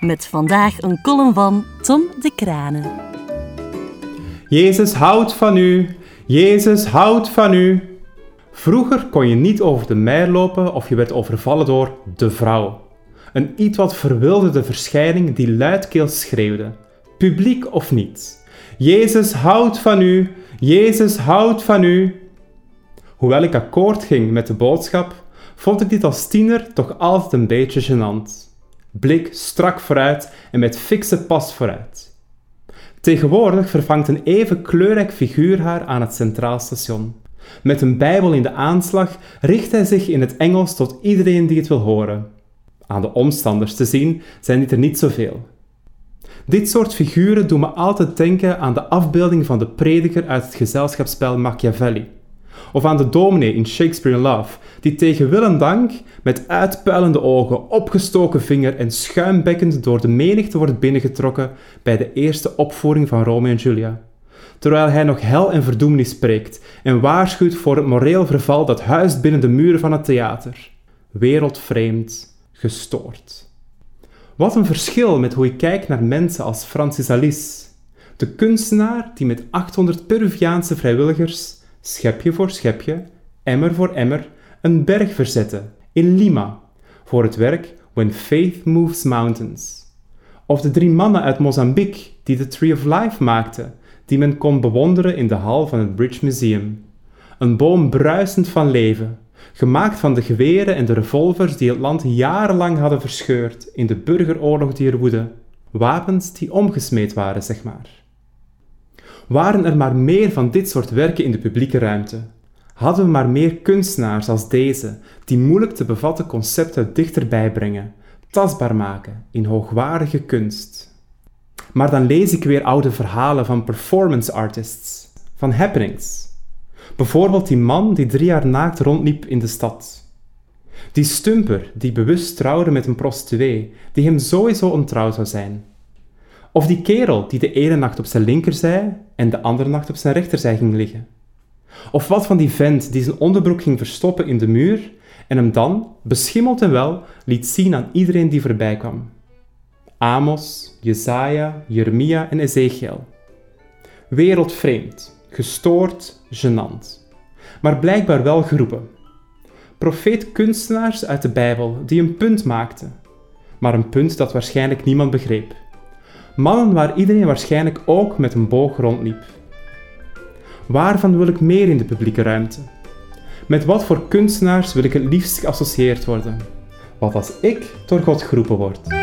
Met vandaag een column van Tom de Kranen. Jezus houdt van u, Jezus houdt van u. Vroeger kon je niet over de mei lopen of je werd overvallen door de vrouw. Een iets wat verwilderde verschijning die luidkeels schreeuwde, publiek of niet. Jezus houdt van u, Jezus houdt van u. Hoewel ik akkoord ging met de boodschap, vond ik dit als tiener toch altijd een beetje gênant. Blik strak vooruit en met fikse pas vooruit. Tegenwoordig vervangt een even kleurrijk figuur haar aan het Centraal Station. Met een Bijbel in de aanslag richt hij zich in het Engels tot iedereen die het wil horen. Aan de omstanders te zien zijn dit er niet zoveel. Dit soort figuren doen me altijd denken aan de afbeelding van de prediker uit het gezelschapsspel Machiavelli. Of aan de dominee in Shakespeare in Love, die tegen wil en dank met uitpuilende ogen, opgestoken vinger en schuimbekkend door de menigte wordt binnengetrokken bij de eerste opvoering van Romeo en Julia. Terwijl hij nog hel en verdoemenis spreekt en waarschuwt voor het moreel verval dat huist binnen de muren van het theater. Wereldvreemd, gestoord. Wat een verschil met hoe ik kijk naar mensen als Francis Alice, de kunstenaar die met 800 Peruviaanse vrijwilligers, schepje voor schepje, emmer voor emmer, een berg verzette in Lima voor het werk When Faith Moves Mountains. Of de drie mannen uit Mozambique die de Tree of Life maakten, die men kon bewonderen in de hal van het Bridge Museum. Een boom bruisend van leven, gemaakt van de geweren en de revolvers die het land jarenlang hadden verscheurd in de burgeroorlog die er woedde. Wapens die omgesmeed waren, zeg maar. Waren er maar meer van dit soort werken in de publieke ruimte? Hadden we maar meer kunstenaars als deze, die moeilijk te bevatten concepten dichterbij brengen, tastbaar maken in hoogwaardige kunst? Maar dan lees ik weer oude verhalen van performance artists, van happenings. Bijvoorbeeld die man die drie jaar naakt rondliep in de stad. Die stumper die bewust trouwde met een prostituee, die hem sowieso ontrouw zou zijn. Of die kerel die de ene nacht op zijn linkerzij en de andere nacht op zijn rechterzij ging liggen. Of wat van die vent die zijn onderbroek ging verstoppen in de muur en hem dan, beschimmeld en wel, liet zien aan iedereen die voorbij kwam. Amos, Jesaja, Jeremia en Ezekiel. Wereldvreemd, gestoord, gênant. Maar blijkbaar wel geroepen. Profeet-kunstenaars uit de Bijbel die een punt maakten. Maar een punt dat waarschijnlijk niemand begreep. Mannen waar iedereen waarschijnlijk ook met een boog rondliep. Waarvan wil ik meer in de publieke ruimte? Met wat voor kunstenaars wil ik het liefst geassocieerd worden? Wat als ik door God geroepen word?